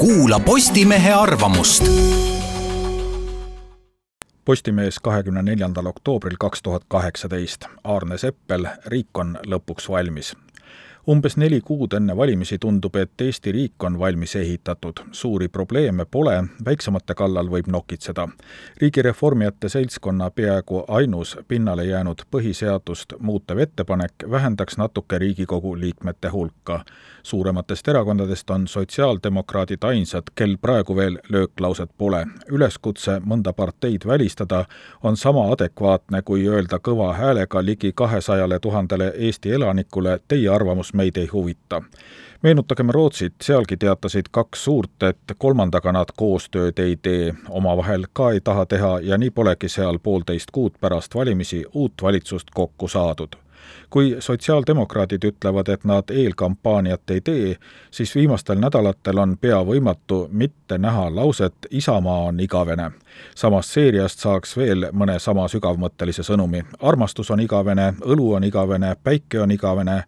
kuula Postimehe arvamust. Postimees kahekümne neljandal oktoobril kaks tuhat kaheksateist. Aarne Seppel, riik on lõpuks valmis umbes neli kuud enne valimisi tundub, et Eesti riik on valmis ehitatud, suuri probleeme pole, väiksemate kallal võib nokitseda. riigireformijate seltskonna peaaegu ainus pinnale jäänud põhiseadust muutev ettepanek vähendaks natuke Riigikogu liikmete hulka. suurematest erakondadest on sotsiaaldemokraadid ainsad, kel praegu veel lööklauset pole. üleskutse mõnda parteid välistada on sama adekvaatne, kui öelda kõva häälega ligi kahesajale tuhandele Eesti elanikule teie arvamus meid ei huvita. meenutagem Rootsit, sealgi teatasid kaks suurt, et kolmandaga nad koostööd ei tee, omavahel ka ei taha teha ja nii polegi seal poolteist kuud pärast valimisi uut valitsust kokku saadud kui sotsiaaldemokraadid ütlevad, et nad eelkampaaniat ei tee, siis viimastel nädalatel on pea võimatu mitte näha lauset Isamaa on igavene. samast seeriast saaks veel mõne sama sügavmõttelise sõnumi. armastus on igavene, õlu on igavene, päike on igavene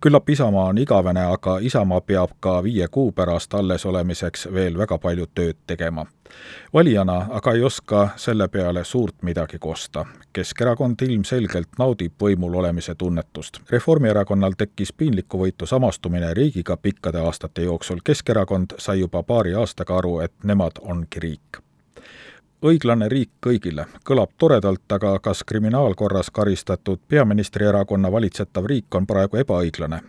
küllap Isamaa on igavene, aga Isamaa peab ka viie kuu pärast alles olemiseks veel väga palju tööd tegema. valijana aga ei oska selle peale suurt midagi kosta. Keskerakond ilmselgelt naudib võimul olemise tunnetust. Reformierakonnal tekkis piinlikku võitu samastumine riigiga pikkade aastate jooksul. Keskerakond sai juba paari aastaga aru, et nemad ongi riik õiglane riik kõigile kõlab toredalt, aga kas kriminaalkorras karistatud peaministrierakonna valitsetav riik on praegu ebaõiglane?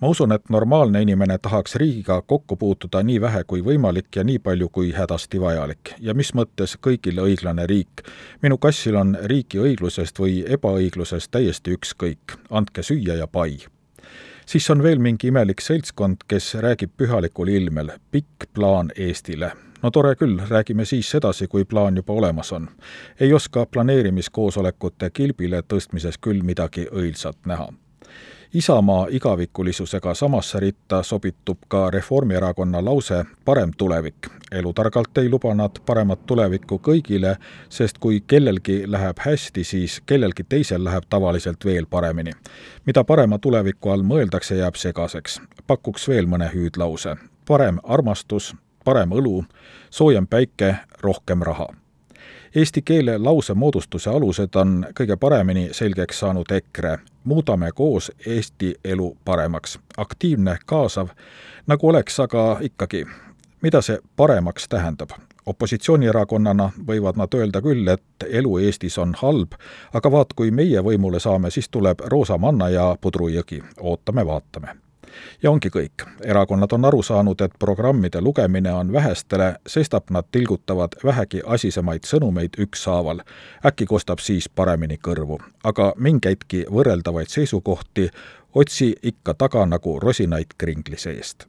ma usun, et normaalne inimene tahaks riigiga kokku puutuda nii vähe kui võimalik ja nii palju kui hädasti vajalik. ja mis mõttes kõigile õiglane riik? minu kassil on riigi õiglusest või ebaõiglusest täiesti ükskõik, andke süüa ja pai siis on veel mingi imelik seltskond, kes räägib pühalikul ilmel pikk plaan Eestile no tore küll, räägime siis edasi, kui plaan juba olemas on. ei oska planeerimiskoosolekute kilbile tõstmises küll midagi õilsat näha. Isamaa igavikulisusega samasse ritta sobitub ka Reformierakonna lause parem tulevik. elutargalt ei luba nad paremat tulevikku kõigile, sest kui kellelgi läheb hästi, siis kellelgi teisel läheb tavaliselt veel paremini. mida parema tuleviku all mõeldakse, jääb segaseks. pakuks veel mõne hüüdlause. parem armastus, parem õlu, soojem päike, rohkem raha. Eesti keele lausemoodustuse alused on kõige paremini selgeks saanud EKRE. muudame koos Eesti elu paremaks. aktiivne, kaasav, nagu oleks aga ikkagi. mida see paremaks tähendab? opositsioonierakonnana võivad nad öelda küll, et elu Eestis on halb, aga vaat, kui meie võimule saame, siis tuleb roosa manna ja pudrujõgi. ootame-vaatame ja ongi kõik. erakonnad on aru saanud, et programmide lugemine on vähestele, sestap nad tilgutavad vähegi asisemaid sõnumeid ükshaaval. äkki kostab siis paremini kõrvu. aga mingeidki võrreldavaid seisukohti otsi ikka taga nagu rosinaid kringli seest